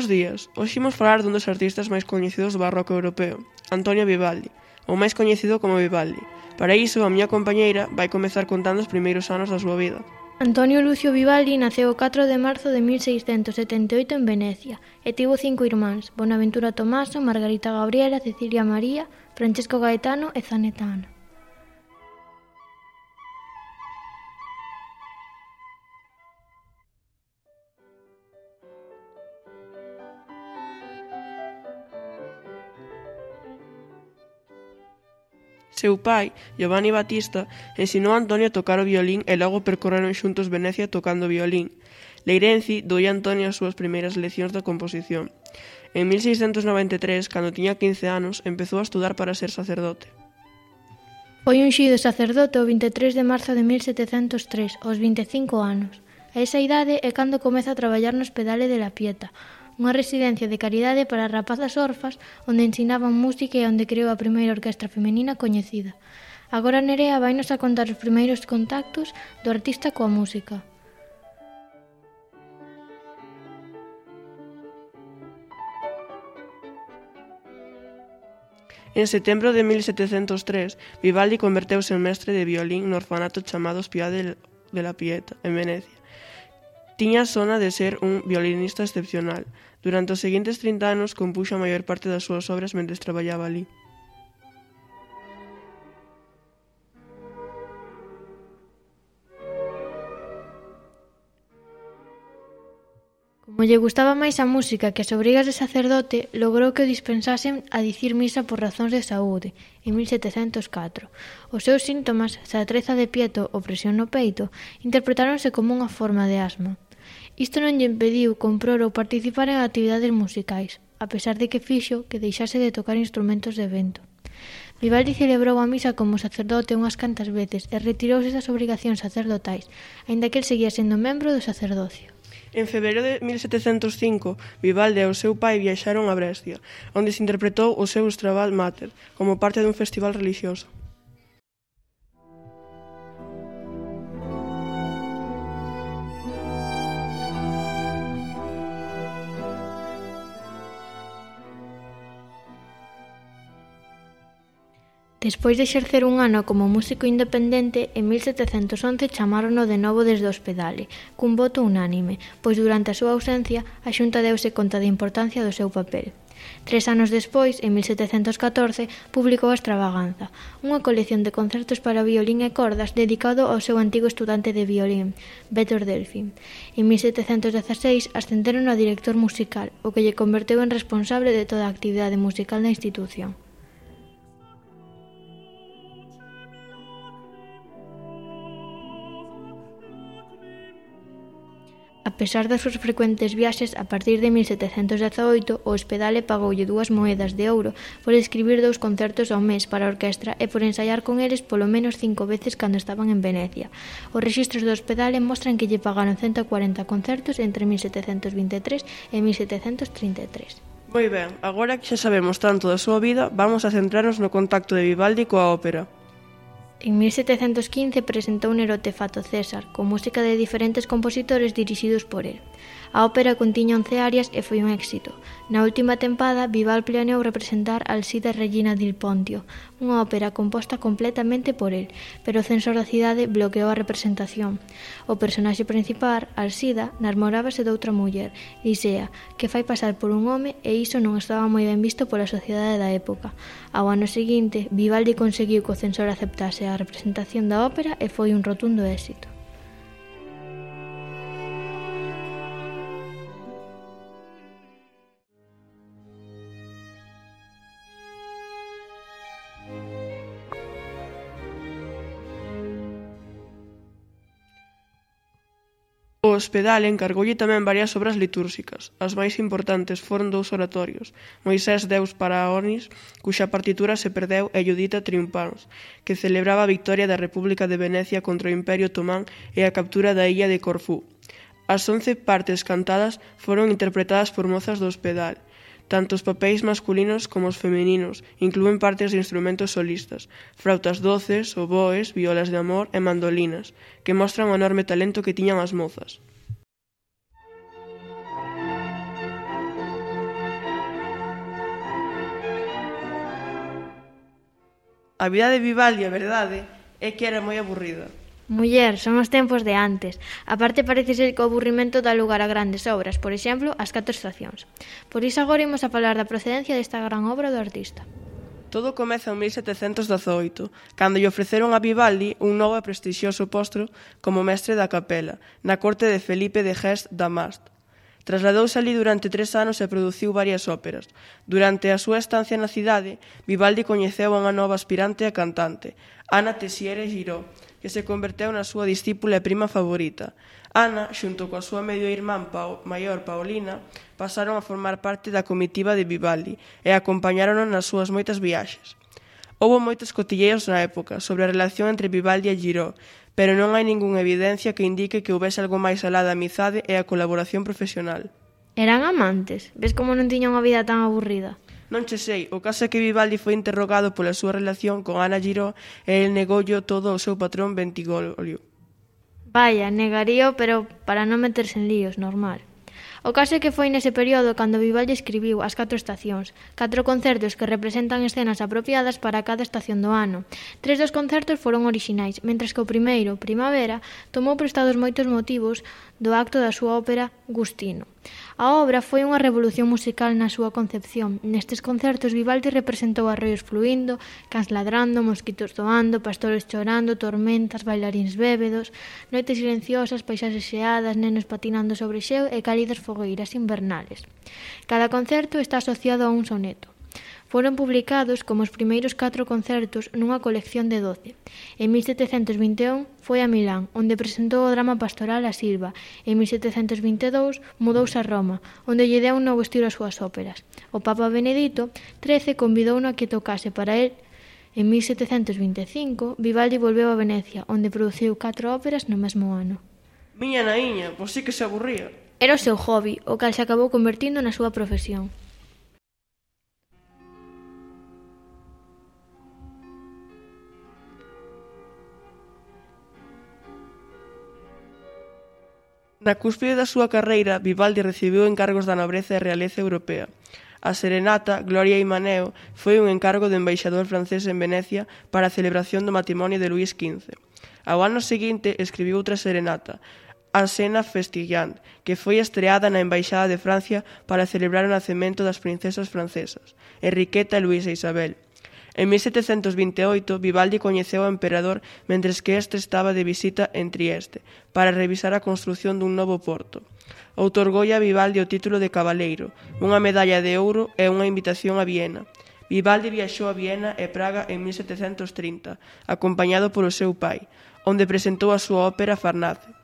Bos días. Hoxe imos falar dun dos artistas máis coñecidos do barroco europeo, Antonio Vivaldi, ou máis coñecido como Vivaldi. Para iso, a miña compañeira vai comezar contando os primeiros anos da súa vida. Antonio Lucio Vivaldi naceu o 4 de marzo de 1678 en Venecia e tivo cinco irmáns, Bonaventura Tomaso, Margarita Gabriela, Cecilia María, Francesco Gaetano e Zanetana. Seu pai, Giovanni Battista, ensinou a Antonio a tocar o violín e logo percorreron xuntos Venecia tocando o violín. Leirenzi doulle a Antonio as súas primeiras leccións de composición. En 1693, cando tiña 15 anos, empezou a estudar para ser sacerdote. Foi unxido sacerdote o 23 de marzo de 1703, aos 25 anos. A esa idade é cando comeza a traballar no Hospedale de la Pieta, unha residencia de caridade para rapazas orfas onde ensinaban música e onde creou a primeira orquestra femenina coñecida. Agora Nerea vainos a contar os primeiros contactos do artista coa música. En setembro de 1703, Vivaldi converteuse en mestre de violín no orfanato chamado Spiade de la Pieta, en Venecia. Tiña sona de ser un violinista excepcional. Durante os seguintes 30 anos compuxo a maior parte das súas obras mentres traballaba alí. Como lle gustaba máis a música que as obrigas de sacerdote, logrou que o dispensasen a dicir misa por razóns de saúde en 1704. Os seus síntomas, se treza de pieto ou presión no peito, interpretáronse como unha forma de asma. Isto non lle impediu comprar ou participar en actividades musicais, a pesar de que fixo que deixase de tocar instrumentos de vento. Vivaldi celebrou a misa como sacerdote unhas cantas veces e retirouse das obrigacións sacerdotais, aínda que el seguía sendo membro do sacerdocio. En febreiro de 1705, Vivaldi e o seu pai viaxaron a Brescia, onde se interpretou o seu Strabat Mater, como parte dun festival relixioso. Despois de exercer un ano como músico independente, en 1711 chamárono de novo desde o hospedale, cun voto unánime, pois durante a súa ausencia a xunta deuse conta da importancia do seu papel. Tres anos despois, en 1714, publicou a Extravaganza, unha colección de concertos para violín e cordas dedicado ao seu antigo estudante de violín, Betor Delfin. En 1716 ascenderon a director musical, o que lle converteu en responsable de toda a actividade musical da institución. A pesar das súas frecuentes viaxes, a partir de 1718 o Hospedale pagoulle dúas moedas de ouro por escribir dous concertos ao mes para a orquestra e por ensaiar con eles polo menos cinco veces cando estaban en Venecia. Os rexistros do Hospedale mostran que lle pagaron 140 concertos entre 1723 e 1733. Moi ben, agora que xa sabemos tanto da súa vida, vamos a centrarnos no contacto de Vivaldi coa ópera. En 1715 presentou Nerote Fato César, con música de diferentes compositores dirixidos por el. A ópera contiña 11 arias e foi un éxito. Na última tempada, Vival planeou representar Alcida Regina del Pontio, unha ópera composta completamente por el, pero o censor da cidade bloqueou a representación. O personaxe principal, Alcida, namorábase doutra muller, Lisea, que fai pasar por un home e iso non estaba moi ben visto pola sociedade da época. Ao ano seguinte, Vivaldi conseguiu que o censor aceptase a representación da ópera e foi un rotundo éxito. O Hospedal encargoulle tamén varias obras litúrxicas. As máis importantes foron dous oratorios, Moisés Deus para Onis, cuxa partitura se perdeu e Judita Triunfans, que celebraba a victoria da República de Venecia contra o Imperio Otomán e a captura da illa de Corfú. As once partes cantadas foron interpretadas por mozas do Hospedal, Tanto os papéis masculinos como os femininos inclúen partes de instrumentos solistas, frautas doces, oboes, violas de amor e mandolinas, que mostran o enorme talento que tiñan as mozas. A vida de Vivaldi, a verdade, é que era moi aburrida. Muller, son os tempos de antes. A parte parece ser que o aburrimento dá lugar a grandes obras, por exemplo, as catro estacións. Por iso agora imos a falar da procedencia desta gran obra do artista. Todo comeza en 1718, cando lle ofreceron a Vivaldi un novo e prestixioso posto como mestre da capela, na corte de Felipe de Gest Damast. Trasladouse ali durante tres anos e produciu varias óperas. Durante a súa estancia na cidade, Vivaldi coñeceu a unha nova aspirante a cantante, Ana Tessiere Giró, que se converteu na súa discípula e prima favorita. Ana, xunto coa súa medio irmán Pao, maior Paulina, pasaron a formar parte da comitiva de Vivaldi e acompañárono nas súas moitas viaxes. Houbo moitos cotilleos na época sobre a relación entre Vivaldi e Giró, pero non hai ningunha evidencia que indique que houbese algo máis alá da amizade e a colaboración profesional. Eran amantes? Ves como non tiña unha vida tan aburrida? Non che sei, o caso é que Vivaldi foi interrogado pola súa relación con Ana Giró e el negollo todo ao seu patrón Ventigolio. Vaya, negarío, pero para non meterse en líos, normal. O caso é que foi nese período cando Vivaldi escribiu As Catro Estacións, catro concertos que representan escenas apropiadas para cada estación do ano. Tres dos concertos foron orixinais, mentres que o primeiro, Primavera, tomou prestados moitos motivos do acto da súa ópera Gustino. A obra foi unha revolución musical na súa concepción. Nestes concertos Vivaldi representou arroios fluindo, cans ladrando, mosquitos doando, pastores chorando, tormentas, bailarins bébedos, noites silenciosas, paisaxes xeadas, nenos patinando sobre xeo e cálidas fogueiras invernales. Cada concerto está asociado a un soneto. Foron publicados como os primeiros catro concertos nunha colección de doce. En 1721 foi a Milán, onde presentou o drama pastoral a Silva. En 1722 mudouse a Roma, onde lle deu un novo estilo ás súas óperas. O Papa Benedito XIII convidouno a que tocase para el En 1725, Vivaldi volveu a Venecia, onde produciu catro óperas no mesmo ano. Miña naiña, pois sí que se aburría. Era o seu hobby, o cal se acabou convertindo na súa profesión. Na cúspide da súa carreira, Vivaldi recibiu encargos da nobreza e realeza europea. A serenata Gloria e Maneo foi un encargo do embaixador francés en Venecia para a celebración do matrimonio de Luís XV. Ao ano seguinte escribiu outra serenata, a Sena Festillant, que foi estreada na Embaixada de Francia para celebrar o nacemento das princesas francesas, Enriqueta, Luisa e Isabel, En 1728 Vivaldi coñeceu ao emperador mentres que este estaba de visita en Trieste para revisar a construción dun novo porto. Outorgoulle a Vivaldi o título de cabaleiro, unha medalla de ouro e unha invitación a Viena. Vivaldi viaxou a Viena e Praga en 1730, acompañado polo seu pai, onde presentou a súa ópera Farnace.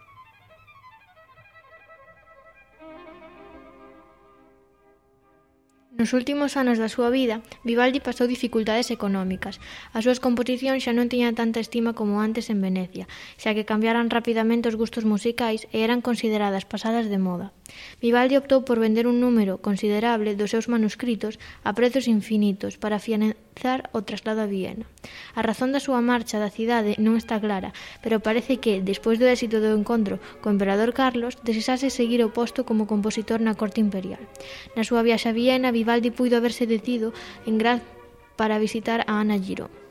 Nos últimos anos da súa vida, Vivaldi pasou dificultades económicas. As súas composicións xa non tiñan tanta estima como antes en Venecia, xa que cambiaran rapidamente os gustos musicais e eran consideradas pasadas de moda. Vivaldi optou por vender un número considerable dos seus manuscritos a prezos infinitos para organizar o traslado a Viena. A razón da súa marcha da cidade non está clara, pero parece que, despois do éxito do encontro co emperador Carlos, desexase seguir o posto como compositor na corte imperial. Na súa viaxe a Viena, Vivaldi puido haberse detido en Graz para visitar a Ana Girón.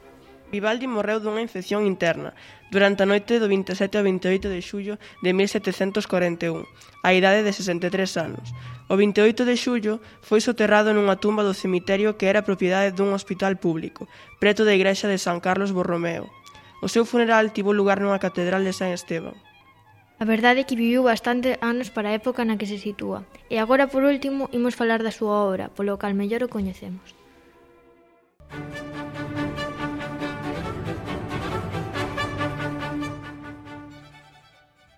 Vivaldi morreu dunha infección interna durante a noite do 27 ao 28 de xullo de 1741, á idade de 63 anos. O 28 de xullo foi soterrado nunha tumba do cemiterio que era propiedade dun hospital público, preto da igrexa de San Carlos Borromeo. O seu funeral tivo lugar nunha catedral de San Esteban. A verdade é que viviu bastante anos para a época na que se sitúa. E agora, por último, imos falar da súa obra, polo cal mellor o coñecemos. Música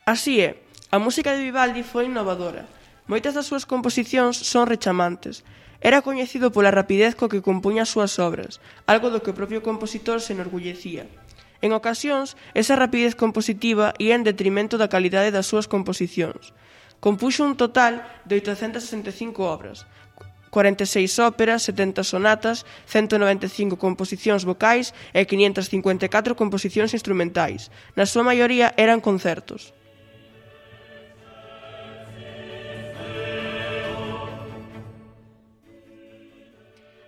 Así é, a música de Vivaldi foi innovadora. Moitas das súas composicións son rechamantes. Era coñecido pola rapidez co que compuña as súas obras, algo do que o propio compositor se enorgullecía. En ocasións, esa rapidez compositiva ía en detrimento da calidade das súas composicións. Compuxo un total de 865 obras, 46 óperas, 70 sonatas, 195 composicións vocais e 554 composicións instrumentais. Na súa maioría eran concertos.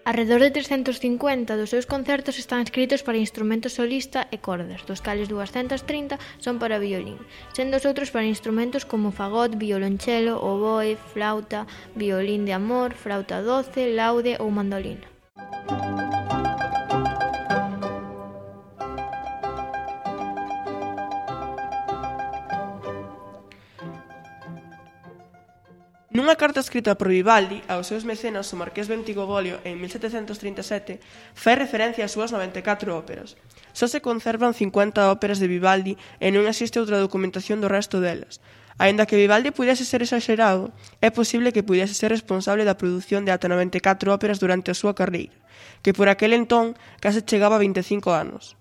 Arredor de 350 dos seus concertos están escritos para instrumento solista e cordas, dos cales 230 son para violín, sendo os outros para instrumentos como fagot, violonchelo, oboe, flauta, violín de amor, flauta doce, laude ou mandolina. Música Nunha carta escrita por Vivaldi aos seus mecenas o Marqués Ventigo Bolio en 1737 fai referencia ás súas 94 óperas. Só se conservan 50 óperas de Vivaldi e non existe outra documentación do resto delas. Aínda que Vivaldi pudese ser exagerado, é posible que pudese ser responsable da produción de ata 94 óperas durante a súa carreira, que por aquel entón case chegaba a 25 anos.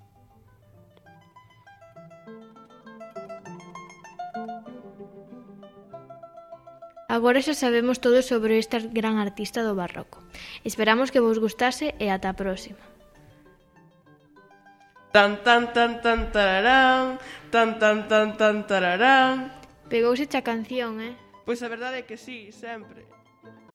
Agora xa sabemos todo sobre esta gran artista do barroco. Esperamos que vos gustase e ata a próxima. Tan tan tan tan tararán, tan tan tan tan tararán. Pegouse a canción, eh? Pois a verdade é que sí, sempre.